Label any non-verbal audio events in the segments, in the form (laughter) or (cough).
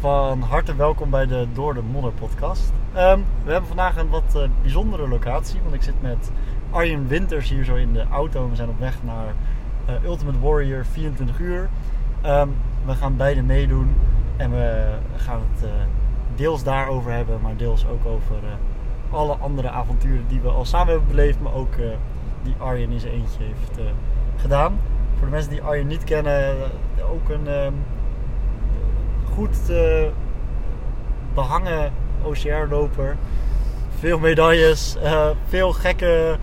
Van harte welkom bij de Door de Modder podcast. Ehm, we hebben vandaag een wat eh, bijzondere locatie, want ik zit met Arjen Winters hier zo in de auto. We zijn op weg naar eh, Ultimate Warrior 24 uur. Ehm, we gaan beide meedoen en we gaan het eh, deels daarover hebben, maar deels ook over alle andere avonturen die we al samen hebben beleefd, maar ook die Arjen in zijn eentje heeft gedaan. Voor de mensen die Arjen niet kennen, ook een ehm, goed eh, behangen OCR-loper. Veel medailles, eh, veel gekke,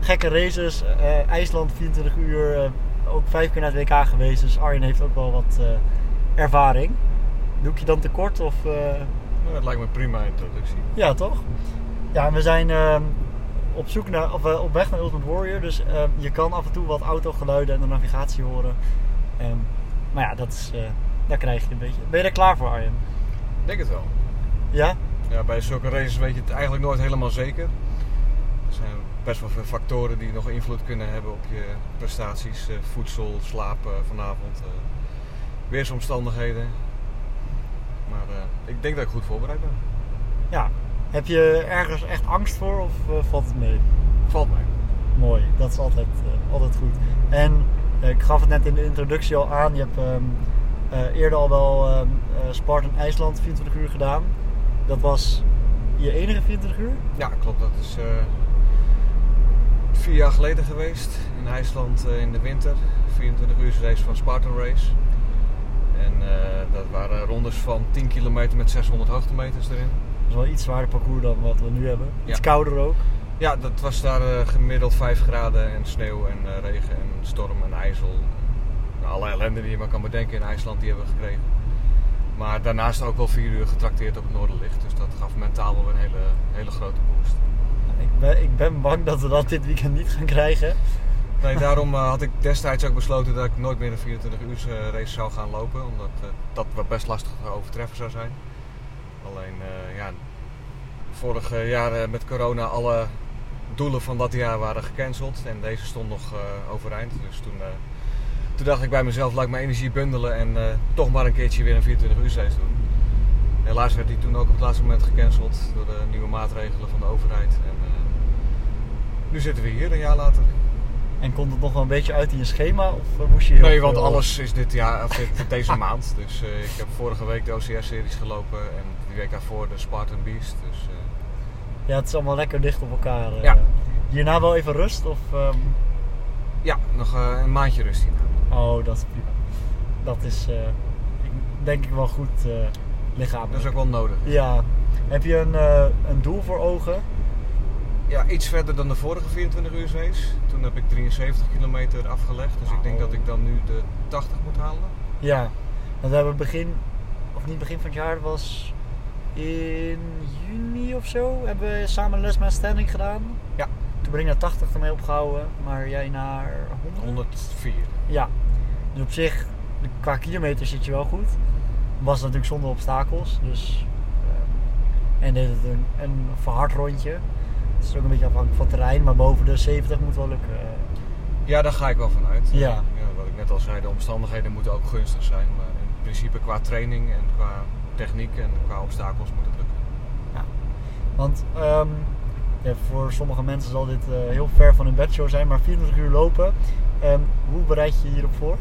gekke races. Eh, IJsland 24 uur, ook vijf keer naar het WK geweest. Dus Arjen heeft ook wel wat ervaring. Doe ik je dan tekort? Of, Nou, het lijkt me prima introductie. ja, toch? Ja, we zijn ehm, op, zoek naar, of, op weg naar Ultimate Warrior. Dus ehm, je kan af en toe wat autogeluiden en de navigatie horen. Ehm, maar ja, dat is, daar krijg je een beetje. Ben je er klaar voor, Arjen? Ik denk het wel. Ja? Ja, bij zulke races weet je het eigenlijk nooit helemaal zeker. Er zijn best wel veel factoren die nog invloed kunnen hebben op je prestaties. Eh, voedsel, slapen vanavond, eh, weersomstandigheden. Maar eh, ik denk dat ik goed voorbereid ben. Ja. Heb je ergens echt angst voor of eh, valt het mee? Valt mij. Mooi, dat is altijd, eh, altijd goed. En eh, ik gaf het net in de introductie al aan. Je hebt ehm, eh, eerder al wel ehm, eh, Spartan IJsland 24 uur gedaan. Dat was je enige 24 uur? Ja, klopt. Dat is eh, vier jaar geleden geweest in IJsland eh, in de winter. 24 uur race van Spartan Race. En eh, dat waren rondes van 10 kilometer met 600 hoogtemeters erin. Dat is wel iets zwaarder parcours dan wat we nu hebben. Iets Ja. kouder ook. Ja, dat was daar eh, gemiddeld 5 graden en sneeuw en eh, regen en storm en ijzel. Nou, alle ellende die je maar kan bedenken in IJsland, die hebben we gekregen. Maar daarnaast ook wel 4 uur getrakteerd op het Noorderlicht. Dus dat gaf mentaal wel een hele, hele grote boost. Ik ben, ik ben bang dat we dat dit weekend niet gaan krijgen. Nee, daarom eh, had ik destijds ook besloten dat ik nooit meer een 24 uur eh, race zou gaan lopen. Omdat eh, dat wel best lastig te overtreffen zou zijn. Alleen, ja, vorig jaar met corona alle doelen van dat jaar waren gecanceld. En deze stond nog overeind. Dus toen, toen dacht ik bij mezelf, laat ik mijn energie bundelen en eh, toch maar een keertje weer een 24 uur race doen. Helaas werd die toen ook op het laatste moment gecanceld door de nieuwe maatregelen van de overheid. En, eh, nu zitten we hier een jaar later. En komt het nog wel een beetje uit in je schema? Of eh, moest je Nee, want alles is dit jaar, of dit- (laughs) deze maand. Dus ik heb vorige week de OCR-series gelopen en die week daarvoor de Spartan Beast. Dus Ja, het is allemaal lekker dicht op elkaar. Ja. Hierna wel even rust? Of, ehm, ja, nog een maandje rust hierna. Oh, dat. Dat is eh, denk ik wel goed eh lichamelijk. Dat is ook wel nodig. Ja. Heb je een, eh, een doel voor ogen? Ja, iets verder dan de vorige 24 uur race. Toen heb ik 73 kilometer afgelegd. Dus ik denk dat ik dan nu de 80 moet halen. Ja. Want we hebben begin, of niet begin van het jaar, was in juni of zo, hebben we samen les met standing gedaan. Ja. Toen ben ik naar 80 ermee opgehouden, maar jij naar 100? 104. Ja. Dus op zich, qua kilometer zit je wel goed. Was natuurlijk zonder obstakels, dus... eh, en deed het een, een verhard rondje. Het is ook een beetje afhankelijk van het terrein, maar boven de 70 moet wel lukken. Ja, daar ga ik wel vanuit. Ja. ja. Wat ik net al zei, de omstandigheden moeten ook gunstig zijn. Maar in principe qua training en qua techniek en qua obstakels moet het lukken. Want ehm, ja, voor sommige mensen zal dit eh, heel ver van hun bedshow zijn, maar 24 uur lopen. ehm, hoe bereid je je hierop voor?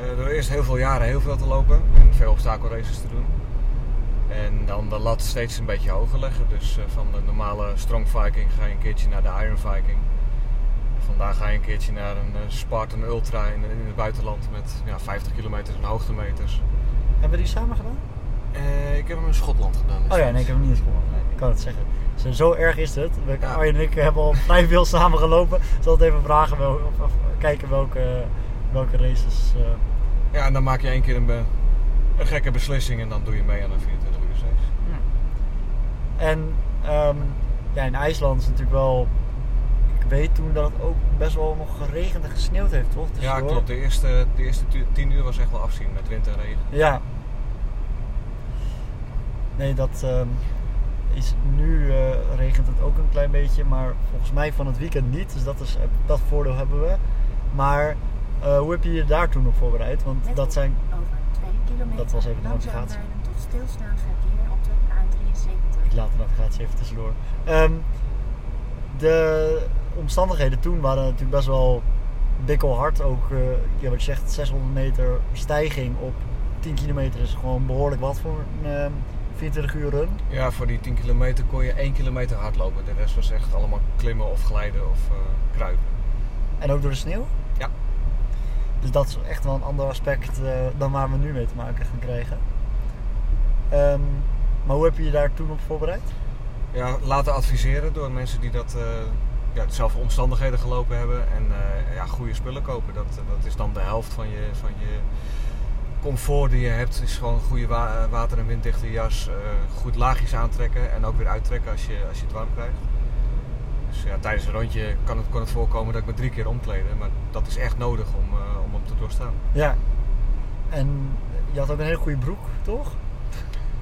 Eh, door eerst heel veel jaren heel veel te lopen en veel obstakelraces te doen. En dan de lat steeds een beetje hoger leggen. Dus eh, van de normale Strong Viking ga je een keertje naar de Iron Viking. Vandaag ga je een keertje naar een eh, Spartan Ultra in, in het buitenland met ja, 50 kilometer en hoogtemeters. Hebben we die samen gedaan? Eh, ik heb hem in Schotland gedaan. Oh ja, nee, ik heb hem niet eens gewonnen. Nee, ik kan het zeggen. Zo, zo erg is het. We, Ja. Arjen en ik hebben al vrij veel samen gelopen. Ik zal het even vragen, wel, of, of kijken welke, welke races. eh, Ja, en dan maak je één keer een, een gekke beslissing en dan doe je mee aan een 24 uur race. En ehm, ja, in IJsland is natuurlijk wel. Ik weet toen dat het ook best wel nog geregend en gesneeuwd heeft, toch? Ja, klopt. De eerste, de eerste tu- 10 uur was echt wel afzien met wind en regen. Ja. Nee, dat ehm, is nu eh, regent het ook een klein beetje, maar volgens mij van het weekend niet. Dus dat, is, dat voordeel hebben we. Maar eh, hoe heb je je daar toen op voorbereid? Want dat zijn. Over 2 kilometer dat was even de navigatie. rijdend Stilstaand verkeer op de A73. Ik laat de navigatie even tussendoor. Ehm, de omstandigheden toen waren natuurlijk best wel bikkelhard. Ook, eh, ja, wat je zegt, 600 meter stijging op 10 kilometer is gewoon behoorlijk wat voor een ehm, 24 uur run. Ja, voor die 10 kilometer kon je 1 kilometer hardlopen. De rest was echt allemaal klimmen of glijden of eh, kruipen. En ook door de sneeuw. Dus dat is echt wel een ander aspect eh, dan waar we nu mee te maken gaan krijgen. Ehm, maar hoe heb je je daar toen op voorbereid? Ja, laten adviseren door mensen die dat, eh, ja, dezelfde omstandigheden gelopen hebben. En eh, ja, goede spullen kopen. Dat, dat is dan de helft van je, van je comfort die je hebt. Is gewoon een goede wa- water- en winddichte jas. goed laagjes aantrekken en ook weer uittrekken als je, als je het warm krijgt. Dus ja, tijdens een rondje kan het, kan het voorkomen dat ik me drie keer omkleden. Maar dat is echt nodig om, eh, om hem te doorstaan. Ja. En je had ook een hele goede broek, toch?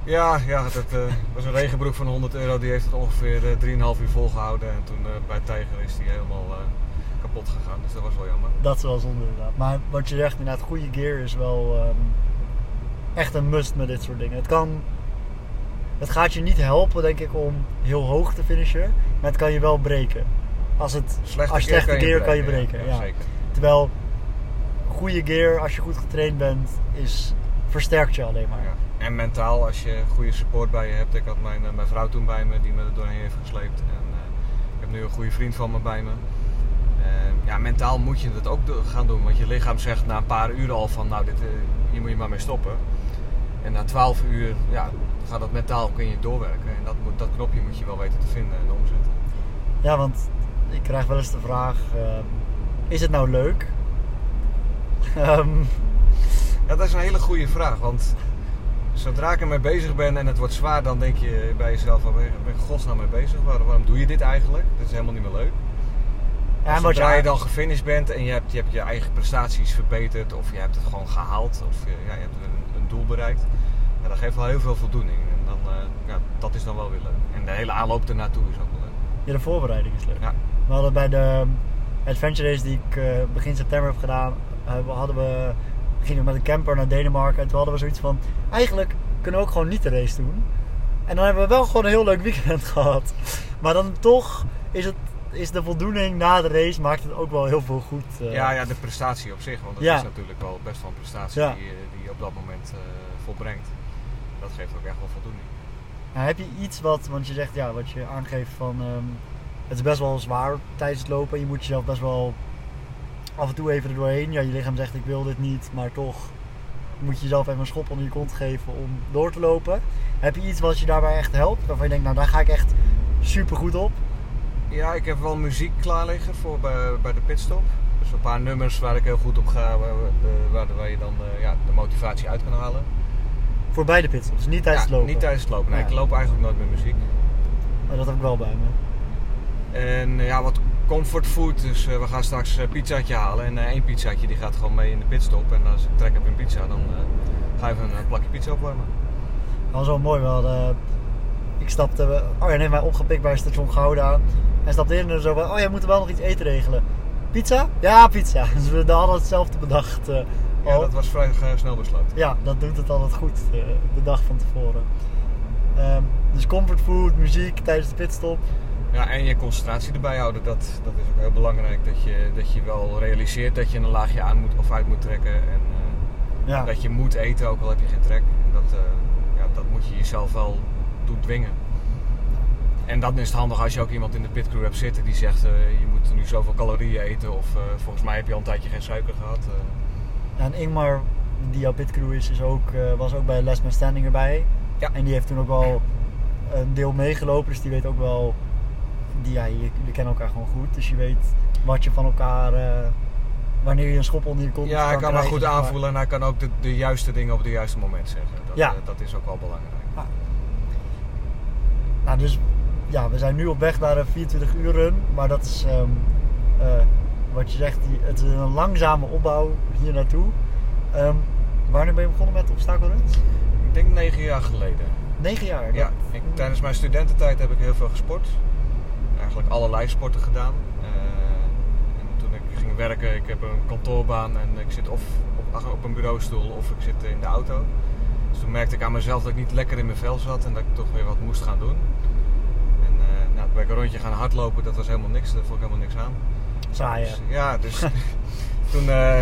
Ja, ja dat eh, was een regenbroek van 100 euro. Die heeft het ongeveer eh, 3,5 uur volgehouden. En toen eh, bij Tijger is die helemaal eh, kapot gegaan. Dus dat was wel jammer. Dat is wel zonde inderdaad. Maar wat je zegt, inderdaad, goede gear is wel ehm, echt een must met dit soort dingen. Het kan... Het gaat je niet helpen, denk ik, om heel hoog te finishen. Maar het kan je wel breken. Als, het, Slechte als je keer slechte gear kan je breken, breken. Ja, zeker. Terwijl goede gear, als je goed getraind bent, is, versterkt je alleen maar. Ja. En mentaal, als je goede support bij je hebt. Ik had mijn, eh, mijn vrouw toen bij me, die me er doorheen heeft gesleept. En eh, ik heb nu een goede vriend van me bij me. Ja, mentaal moet je dat ook gaan doen. Want je lichaam zegt na een paar uur al van, nou, dit, eh, hier moet je maar mee stoppen. En na 12 uur, ja, gaat dat mentaal, kun je doorwerken. En dat, moet, dat knopje moet je wel weten te vinden en omzetten. Ja, want ik krijg wel eens de vraag: ehm, is het nou leuk? (laughs) Ehm, Ja, dat is een hele goede vraag. Want zodra ik ermee bezig ben en het wordt zwaar, dan denk je bij jezelf: waar ben je godsnaam mee bezig? Waarom, waarom doe je dit eigenlijk? Dat is helemaal niet meer leuk. ja, En zodra je je, dan gefinished bent en je hebt, je hebt je eigen prestaties verbeterd of je hebt het gewoon gehaald of je, ja, je hebt een, een doel bereikt, ja, dat geeft wel heel veel voldoening. En dan, eh, ja, dat is dan wel weer leuk. En de hele aanloop ernaartoe is ook wel leuk. Ja, de voorbereiding is leuk. Ja. We hadden bij de adventure race die ik eh, begin september heb gedaan, hebben- hadden we, gingen we met een camper naar Denemarken. En toen hadden we zoiets van: eigenlijk kunnen we ook gewoon niet de race doen. En dan hebben we wel gewoon een heel leuk weekend (laughs) gehad. Maar dan toch is, het, is de voldoening na de race, maakt het ook wel heel veel goed. eh. Ja, ja, de prestatie op zich, want dat Ja. is natuurlijk wel best wel een prestatie Ja. die, je- die je op dat moment eh, volbrengt. Dat geeft ook echt wel voldoening. Nou, heb je iets wat, want je zegt ja, wat je aangeeft van ehm, het is best wel zwaar tijdens het lopen. Je moet jezelf best wel af en toe even er doorheen. Ja, je lichaam zegt ik wil dit niet, maar toch moet je jezelf even een schop onder je kont geven om door te lopen. Heb je iets wat je daarbij echt helpt? Waarvan je denkt, nou daar ga ik echt super goed op. Ja, ik heb wel muziek klaar liggen voor bij, bij de pitstop. Dus een paar nummers waar ik heel goed op ga, waar, waar, waar je dan eh, ja, de motivatie uit kan halen. Voor beide pits, dus niet tijdens Ja, het lopen. Niet tijdens het lopen. Nee, ik loop eigenlijk nooit met muziek. Maar dat heb ik wel bij me. En eh, ja, wat comfort food. Dus eh, we gaan straks een pizzaatje halen. En eh, één pizzaatje die gaat gewoon mee in de pitstop. En als ik trek heb een pizza, dan eh, ga even een plakje pizza opwarmen. Dat was wel mooi. We hadden, ik stapte, oh mij opgepikt bij station Gouda. En stapte in en zo van, oh ja, we moeten wel nog iets eten regelen. Pizza? Ja, pizza. (laughs) Dus we hadden hetzelfde bedacht. Ja, dat was vrij snel besloten. Ja, dat doet het altijd goed, eh, de dag van tevoren. Ehm, dus comfort food, muziek tijdens de pitstop. Ja, en je concentratie erbij houden, dat, dat is ook heel belangrijk. Dat je, dat je wel realiseert dat je een laagje aan moet of uit moet trekken. En eh, Ja, dat je moet eten, ook al heb je geen trek. En dat, eh, ja, dat moet je jezelf wel doen dwingen. En dan is het handig als je ook iemand in de pitcrew hebt zitten die zegt je moet nu zoveel calorieën eten. Of volgens mij heb je al een tijdje geen suiker gehad. Ja, en Ingmar, die jouw pitcrew is, is ook, eh, was ook bij Last Man Standing erbij. Ja. En die heeft toen ook wel een deel meegelopen, dus die weet ook wel... Die, ja, jullie jullie kennen elkaar gewoon goed, dus je weet wat je van elkaar... eh, wanneer je een schop onder je kont ja, hij kan krijgen, goed maar. aanvoelen en hij kan ook de, de juiste dingen op het juiste moment zeggen. Dat, Ja. eh, dat is ook wel belangrijk. Nou, dus ja, we zijn nu op weg naar een 24 uur run. Maar dat is ehm, eh, wat je zegt, die, het is een langzame opbouw hier naartoe. Ehm, wanneer ben je begonnen met obstakelruns? Ik denk negen jaar geleden. 9 jaar. Ja, ik, tijdens mijn studententijd heb ik heel veel gesport. Eigenlijk allerlei sporten gedaan. Eh, en toen ik ging werken, ik heb een kantoorbaan en ik zit of op, op een bureaustoel of ik zit in de auto. Dus toen merkte ik aan mezelf dat ik niet lekker in mijn vel zat en dat ik toch weer wat moest gaan doen. En eh, nou, toen ben ik een rondje gaan hardlopen, dat was helemaal niks, daar vond ik helemaal niks aan. Saai, hè? Dus, ja, dus (laughs) toen, eh,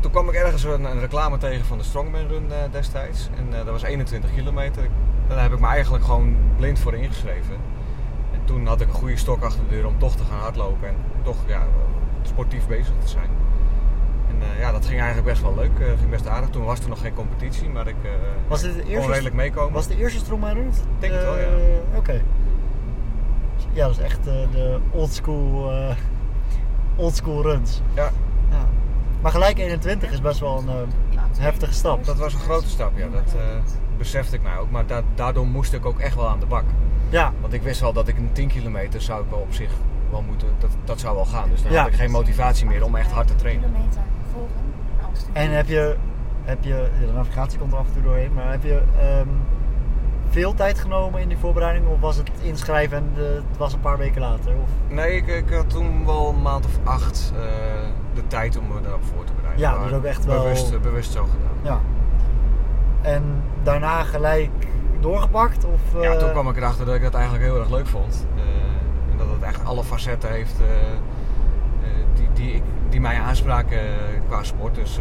toen kwam ik ergens een, een reclame tegen van de Strongman Run eh, destijds. En eh, dat was 21 kilometer. Daar heb ik me eigenlijk gewoon blind voor ingeschreven. En toen had ik een goede stok achter de deur om toch te gaan hardlopen en toch ja, sportief bezig te zijn. En ja, dat ging eigenlijk best wel leuk. ging best aardig. Toen was er nog geen competitie, maar ik Was dit de kon eerste, redelijk meekomen. was het de eerste Strongman Run? Denk het wel, ja. Oké. Ja, dat is echt de old school, eh, old school runs. Ja, Ja. Maar gelijk 21 is best wel een eh, heftige stap. dat was een grote stap, ja. Dat eh, besefte ik mij ook. Maar da- daardoor moest ik ook echt wel aan de bak. Ja, Want ik wist wel dat ik een 10 kilometer zou ik wel op zich wel moeten, dat, dat zou wel gaan. Dus dan Ja. had ik geen motivatie meer om echt hard te trainen. Kilometer volgen en heb je, heb je, ja, de navigatie komt er af en toe doorheen, maar heb je ehm, veel tijd genomen in die voorbereiding of was het inschrijven en de- het was een paar weken later? Of? Nee, ik, ik had toen wel een maand of acht eh, de tijd om me daarop voor te bereiden. Ja, Maar dus ook echt wel- Bewust, eh, bewust zo gedaan. Ja. En daarna gelijk doorgepakt? Of, Ja, eh, toen kwam ik erachter dat ik dat eigenlijk heel erg leuk vond. En dat het echt alle facetten heeft die, die, ik, die mij aanspraken qua sport. Dus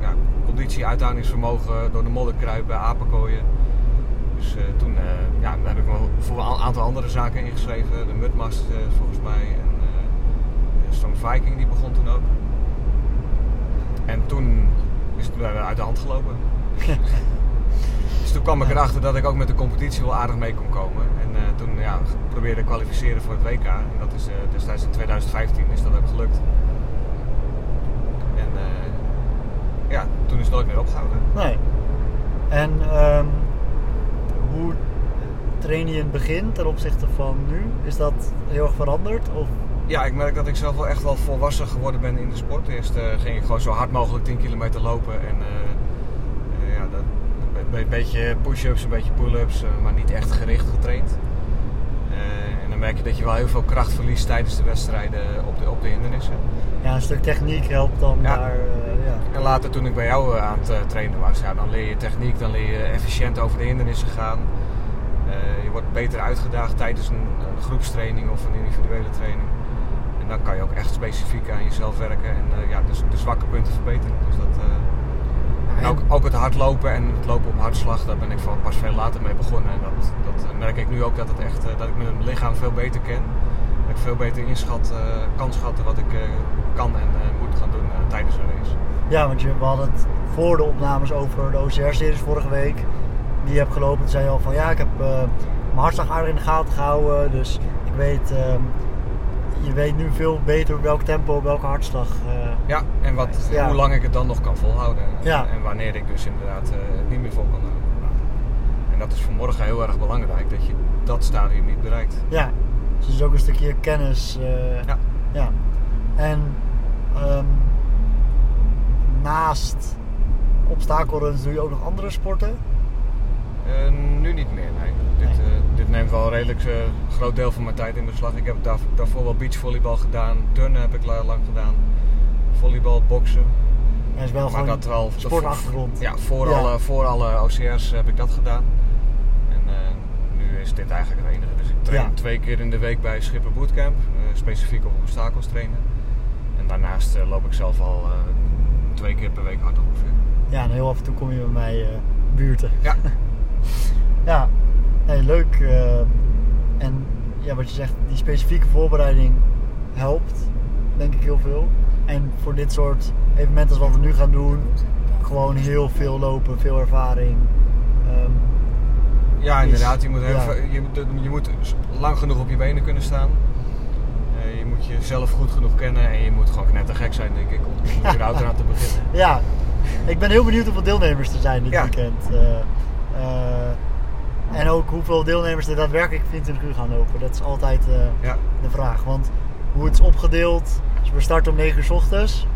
ja, conditie, uithoudingsvermogen, door de modder kruipen, apenkooien. Dus eh, toen eh, ja, heb ik me voor een aantal andere zaken ingeschreven. De Mudmast eh, volgens mij en Strong Viking die begon toen ook. En toen is het uit de hand gelopen. (laughs) Dus toen kwam ik erachter dat ik ook met de competitie wel aardig mee kon komen. En toen ja, probeerde ik kwalificeren voor het WK. En dat is eh, destijds in 2015 is dat ook gelukt. En ja, toen is het nooit meer opgehouden. Nee. En ehm, hoe train je in het begin ten opzichte van nu? Is dat heel erg veranderd? Of? Ja, ik merk dat ik zelf wel echt wel volwassen geworden ben in de sport. Eerst eh, ging ik gewoon zo hard mogelijk 10 kilometer lopen. En eh, eh, ja, dat, een be- beetje push-ups, een beetje pull-ups, maar niet echt gericht getraind. En dan merk je dat je wel heel veel kracht verliest tijdens de wedstrijden op de, op de hindernissen. Ja, een stuk techniek helpt dan Ja. daar. En later toen ik bij jou eh, aan het eh, trainen was, ja, dan leer je techniek, dan leer je efficiënt over de hindernissen gaan. Eh, je wordt beter uitgedaagd tijdens een, een groepstraining of een individuele training. En dan kan je ook echt specifiek aan jezelf werken en ja, dus de zwakke punten verbeteren. Dus dat, en ook, ook het hardlopen en het lopen op hartslag, daar ben ik van pas veel later mee begonnen. En dat, dat merk ik nu ook dat, het echt, dat ik mijn lichaam veel beter ken. Dat ik veel beter inschat, kan schatten wat ik kan en moet gaan doen tijdens een race. ja, want je, we hadden het voor de opnames over de OCR-series vorige week. Die je hebt gelopen. Toen zei je al van ja, ik heb eh, mijn hartslag aardig in de gaten gehouden. Dus ik weet, ehm, je weet nu veel beter welk tempo, welke hartslag. eh, Ja, en wat, Ja. hoe lang ik het dan nog kan volhouden. Ja. En wanneer ik dus inderdaad eh, het niet meer vol kan houden. En dat is voor morgen heel erg belangrijk, dat je dat stadium niet bereikt. Ja, dus ook een stukje kennis. Ja. ja. En ehm, naast obstakelruns doe je ook nog andere sporten? Eh, nu niet meer, nee. Dit, eh, dit neemt wel een redelijk eh, groot deel van mijn tijd in beslag. Ik heb daar, daarvoor wel beachvolleybal gedaan, turnen heb ik la- lang gedaan, volleybal, boksen. Dat is wel maar gewoon sportachtergrond. Ja, voor, Ja. Alle, voor alle OCR's heb ik dat gedaan. En nu is dit eigenlijk het enige. Dus ik train Ja. twee keer in de week bij Schipper Bootcamp, specifiek op obstakels trainen. En daarnaast loop ik zelf al twee keer per week hard ongeveer. Ja, en heel af en toe kom je bij mij eh, buurten. Ja. (laughs) Ja, nee, leuk. eh, en ja, wat je zegt, die specifieke voorbereiding helpt, denk ik heel veel. En voor dit soort evenementen als wat we nu gaan doen, gewoon heel veel lopen, veel ervaring. Ehm, Ja, inderdaad. Je moet, heel ja. veel- je, moet- je moet lang genoeg op je benen kunnen staan. Eh, je moet jezelf goed genoeg kennen en je moet gewoon knettergek zijn, denk ik, om om (laughs) überhaupt eraan te beginnen. ja, ik ben heel benieuwd hoeveel deelnemers er zijn dit Ja. weekend. Eh, eh, en ook hoeveel deelnemers er daadwerkelijk 24 uur gaan lopen. Dat is altijd eh, Ja. de vraag. Want hoe het is opgedeeld, dus we starten om 9 uur s ochtends.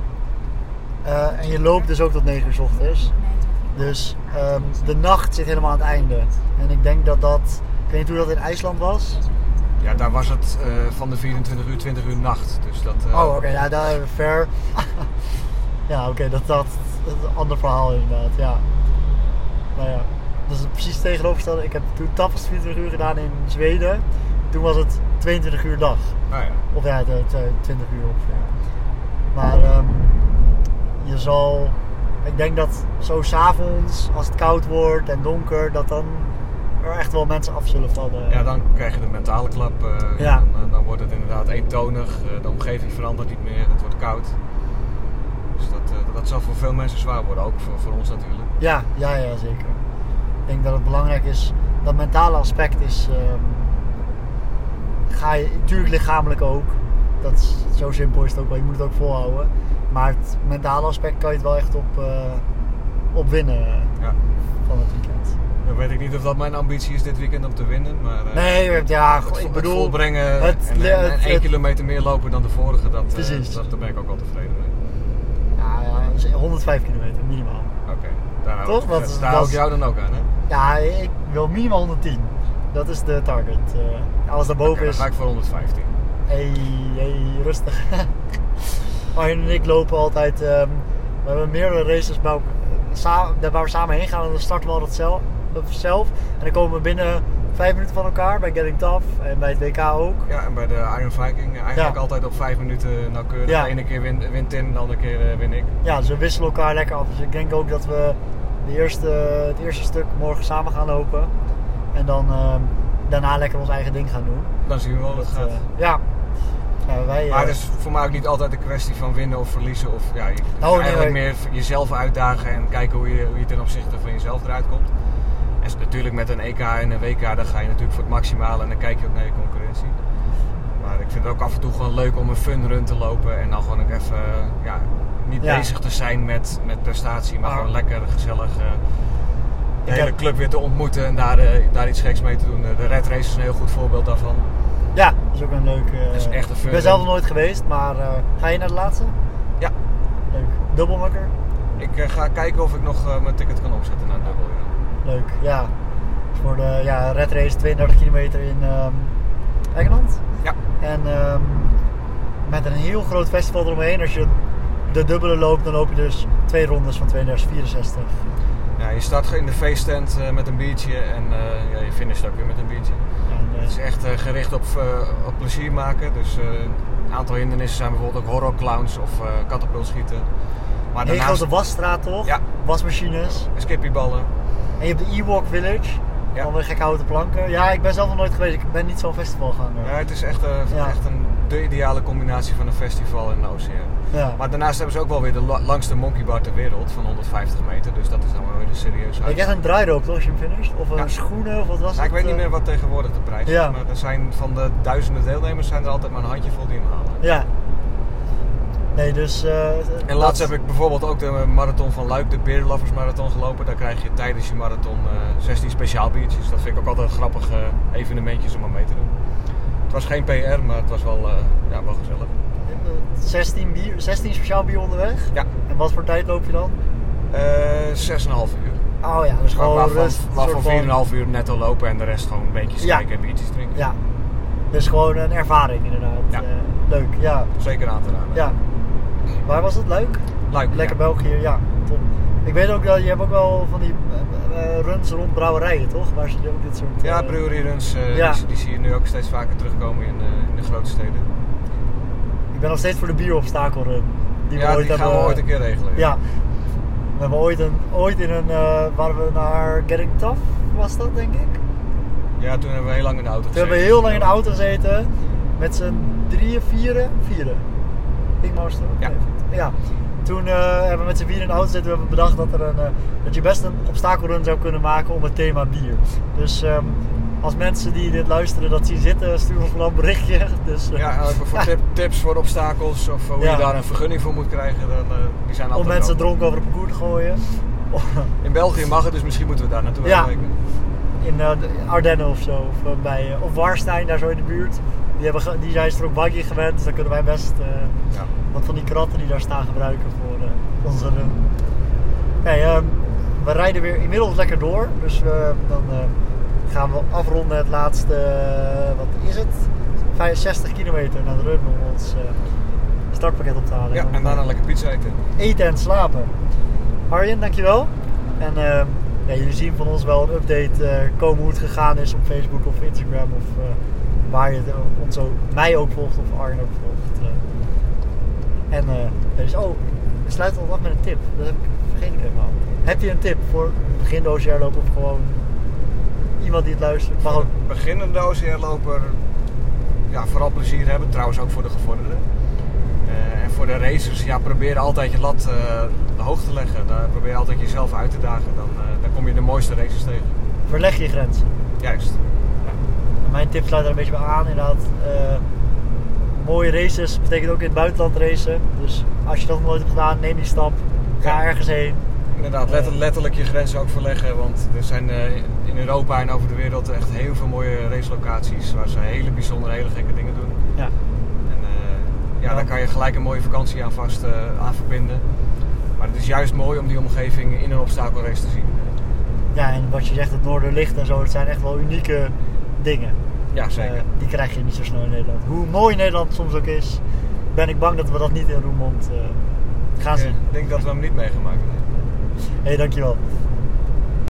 En je loopt dus ook tot 9 uur s ochtends. Dus ehm, de nacht zit helemaal aan het einde. En ik denk dat dat, ik weet niet hoe dat in IJsland was. Ja, daar was het eh, van de 24 uur 20 uur nacht. Dus dat, eh, Oh, oké, ja, daar ver. (laughs) ja, oké, dat, dat, dat is een ander verhaal inderdaad, ja. nou ja, dat is het precies tegenovergestelde. Ik heb toen tappers 24 uur gedaan in Zweden. Toen was het 22 uur dag. Nou ja. Of ja, de, de 20 uur ongeveer. Maar ehm, je zal, ik denk dat zo s'avonds, als het koud wordt en donker, dat dan echt wel mensen af zullen vallen. ja, dan krijg je de mentale klap. eh, Ja. dan, dan wordt het inderdaad eentonig. eh, de omgeving verandert niet meer. Het wordt koud. Dus dat, eh, dat zal voor veel mensen zwaar worden. Ook voor, voor ons natuurlijk. Ja, ja, ja, zeker. Ik denk dat het belangrijk is, dat mentale aspect is, ehm, ga je, natuurlijk lichamelijk ook. Dat is, zo simpel is het ook wel, je moet het ook volhouden. Maar het mentale aspect kan je het wel echt op, eh, op winnen Ja. van het weekend. Dan weet ik niet of dat mijn ambitie is dit weekend om te winnen. Maar eh, Nee, ja, het, ik het bedoel, volbrengen het- en, en- en het- één het- kilometer meer lopen dan de vorige, dat, eh, Precies. dat, daar ben ik ook wel tevreden mee. ja, ja, 105 kilometer minimaal. Oké, daar, Toch? daar dat hou ik jou dan ook aan, hè? Ja, ik wil minimaal 110. Dat is de target. Alles daarboven Oké, dan is. ga ik voor 115. Hey, hey, rustig. (laughs) Arjen en ik lopen altijd. ehm, we hebben meerdere races bij, daar waar we samen heen gaan. En dan starten we altijd zelf, zelf. En dan komen we binnen vijf minuten van elkaar bij Getting Tough. En bij het WK ook. Ja, en bij de Iron Viking eigenlijk Ja. altijd op vijf minuten nauwkeurig. Ja. De ene keer win, wint Tim, de andere keer eh, win ik. Ja, dus we wisselen elkaar lekker af. Dus ik denk ook dat we de eerste, het eerste stuk morgen samen gaan lopen. En dan ehm, daarna lekker ons eigen ding gaan doen. Dan zien we wel Dat, het gaat. eh, ja. ja, wij, Maar eh, het is voor mij ook niet altijd een kwestie van winnen of verliezen. Of, ja, je, Oh, eigenlijk nee. meer jezelf uitdagen en kijken hoe je, hoe je ten opzichte van jezelf eruit komt. En s- natuurlijk met een EK en een WK, dan ga je natuurlijk voor het maximale en dan kijk je ook naar je concurrentie. Maar ik vind het ook af en toe gewoon leuk om een fun run te lopen en dan gewoon ook even eh, ja, niet Ja. bezig te zijn met, met prestatie, maar Maar- gewoon lekker gezellig eh, de Ik hele heb- club weer te ontmoeten en daar, eh, daar iets geks mee te doen. De Red Race is een heel goed voorbeeld daarvan. Ja, dat is ook een leuk. eh, is echt een fun Ik ben zelf nog nooit geweest, maar ga je naar de laatste? Ja. Leuk. Dubbelmakker? Ik ga kijken of ik nog mijn ticket kan opzetten naar dubbel. Ja. Leuk, ja. Voor de ja, red race 32 kilometer in ehm, Engeland. Ja. En ehm, met een heel groot festival eromheen. Als je de dubbele loopt, dan loop je dus twee rondes van 3264. Ja, je start in de feesttent eh, met een biertje en eh, ja, je finisht ook weer met een biertje. En, eh, Het is echt gericht op, op plezier maken. Dus een aantal hindernissen zijn bijvoorbeeld ook horrorclowns of eh katapultschieten. Maar een hele daarnaast grote wasstraat toch? Ja. Wasmachines. skippyballen. En je hebt de Ewok Village. Ja. De gekke houten planken. Ja, ik ben zelf nog nooit geweest. Ik ben niet zo'n festivalganger. Ja, het is echt, Ja. echt een, de ideale combinatie van een festival en een oceaan. Ja. Maar daarnaast hebben ze ook wel weer de la- langste monkeybar ter wereld van 150 meter. Dus dat is dan wel weer een serieus Ik huis. echt een draairoop toch, als je hem finisht? Of een Ja. schoenen, of wat was Ja, het? ik weet niet eh? meer wat tegenwoordig de prijs is. Maar er zijn van de duizenden deelnemers zijn er altijd maar een handjevol die hem halen. Ja. Nee, dus... eh, En dat- laatst heb ik bijvoorbeeld ook de marathon van Luik, de Beer Lovers Marathon gelopen. Daar krijg je tijdens je marathon eh 16 speciaal biertjes. Dat vind ik ook altijd grappige evenementjes om aan mee te doen. Het was geen PR, maar het was wel, eh, ja, wel gezellig. 16, bier, 16 speciaal bier onderweg. Ja, En wat voor tijd loop je dan? eh 6,5 uur. Oh ja, dus gewoon waarvan rust. een waarvan soort van- 4,5 uur netto lopen en de rest gewoon een beetje Ja. kijken en biertjes drinken. Ja. Dus gewoon een ervaring inderdaad. Ja. Leuk, ja. Zeker aan te raden. Ja. Waar was het? Leuk? Luik, Lekker ja. België, ja. Top. Ik weet ook dat je hebt ook wel van die eh, eh, runs rond brouwerijen, toch? Waar ook dit soort... Ja, eh, brewery runs, eh, Ja. die, die zie je nu ook steeds vaker terugkomen in, in de grote steden. Ik ben nog steeds voor de bierobstakelrun. Die ja, we ooit die gaan we ooit een keer regelen. Ja. We hebben ooit, een, ooit in een... eh waar we naar Getting Tough was dat, denk ik? Ja, toen hebben we heel lang in de auto Toen gezeten. hebben we heel lang in de auto gezeten. Met z'n drieën, vieren, vieren. Ja. ja. Toen eh, hebben we met z'n vieren in de auto gezeten. We hebben bedacht dat, er een, eh, dat je best een obstakelrun zou kunnen maken om het thema bier. Dus ehm, als mensen die dit luisteren dat zien zitten, stuur ons vooral een berichtje. (laughs) Dus, eh, Ja, voor (laughs) tip- tips voor obstakels of hoe Ja. je daar een vergunning voor moet krijgen, dan, eh, die zijn om altijd mensen welkom. dronken over het parcours te gooien. (laughs) In België mag het, dus misschien moeten we daar naartoe Ja. in de Ardennen of zo. Of, bij, of Warstein, daar zo in de buurt. Die, hebben, die zijn strookbuggy gewend, dus dan kunnen wij best eh, Ja. wat van die kratten die daar staan gebruiken voor eh, onze run. Ehm, we rijden weer inmiddels lekker door. Dus dan eh, gaan we afronden het laatste, wat is het? 65 kilometer naar de run om ons startpakket op te halen. Ja, en daarna lekker pizza eten. eten en slapen. Arjen, dankjewel. En ehm, Ja, jullie zien van ons wel een update komen hoe het gegaan is op Facebook of Instagram of waar je ons ook, mij ook volgt of Arjen ook volgt. eh. En dus, oh, we sluiten al af met een tip. Dat heb ik, vergeet ik helemaal. Heb je een tip voor een beginnende OCR-loper of gewoon iemand die het luistert? Mag ook, Beginnende OCR-loper, ja, vooral plezier hebben. Trouwens ook voor de gevorderden. Eh, en voor de racers, ja, probeer altijd je lat hoog te leggen. Daar probeer altijd jezelf uit te dagen. Dan, dan kom je de mooiste races tegen. verleg je grenzen. Juist. Mijn tip sluit er een beetje bij aan inderdaad. Eh, mooie races betekent ook in het buitenland racen. Dus als je dat nog nooit hebt gedaan, neem die stap. Ga Ja. ergens heen. Inderdaad, letter- letterlijk je grenzen ook verleggen. Want er zijn eh, in Europa en over de wereld echt heel veel mooie racelocaties waar ze hele bijzondere, hele gekke dingen doen. Ja. En eh, ja, Ja. daar kan je gelijk een mooie vakantie aan vast eh, aan verbinden. Maar het is juist mooi om die omgeving in een obstakelrace te zien. ja, en wat je zegt, het Noorderlicht en zo, het zijn echt wel unieke dingen. Ja, zeker. Eh, die krijg je niet zo snel in Nederland. Hoe mooi Nederland soms ook is, ben ik bang dat we dat niet in Roermond eh, gaan ik zien. eh, denk dat we hem niet meegemaakt hebben. Hé, hey, dankjewel.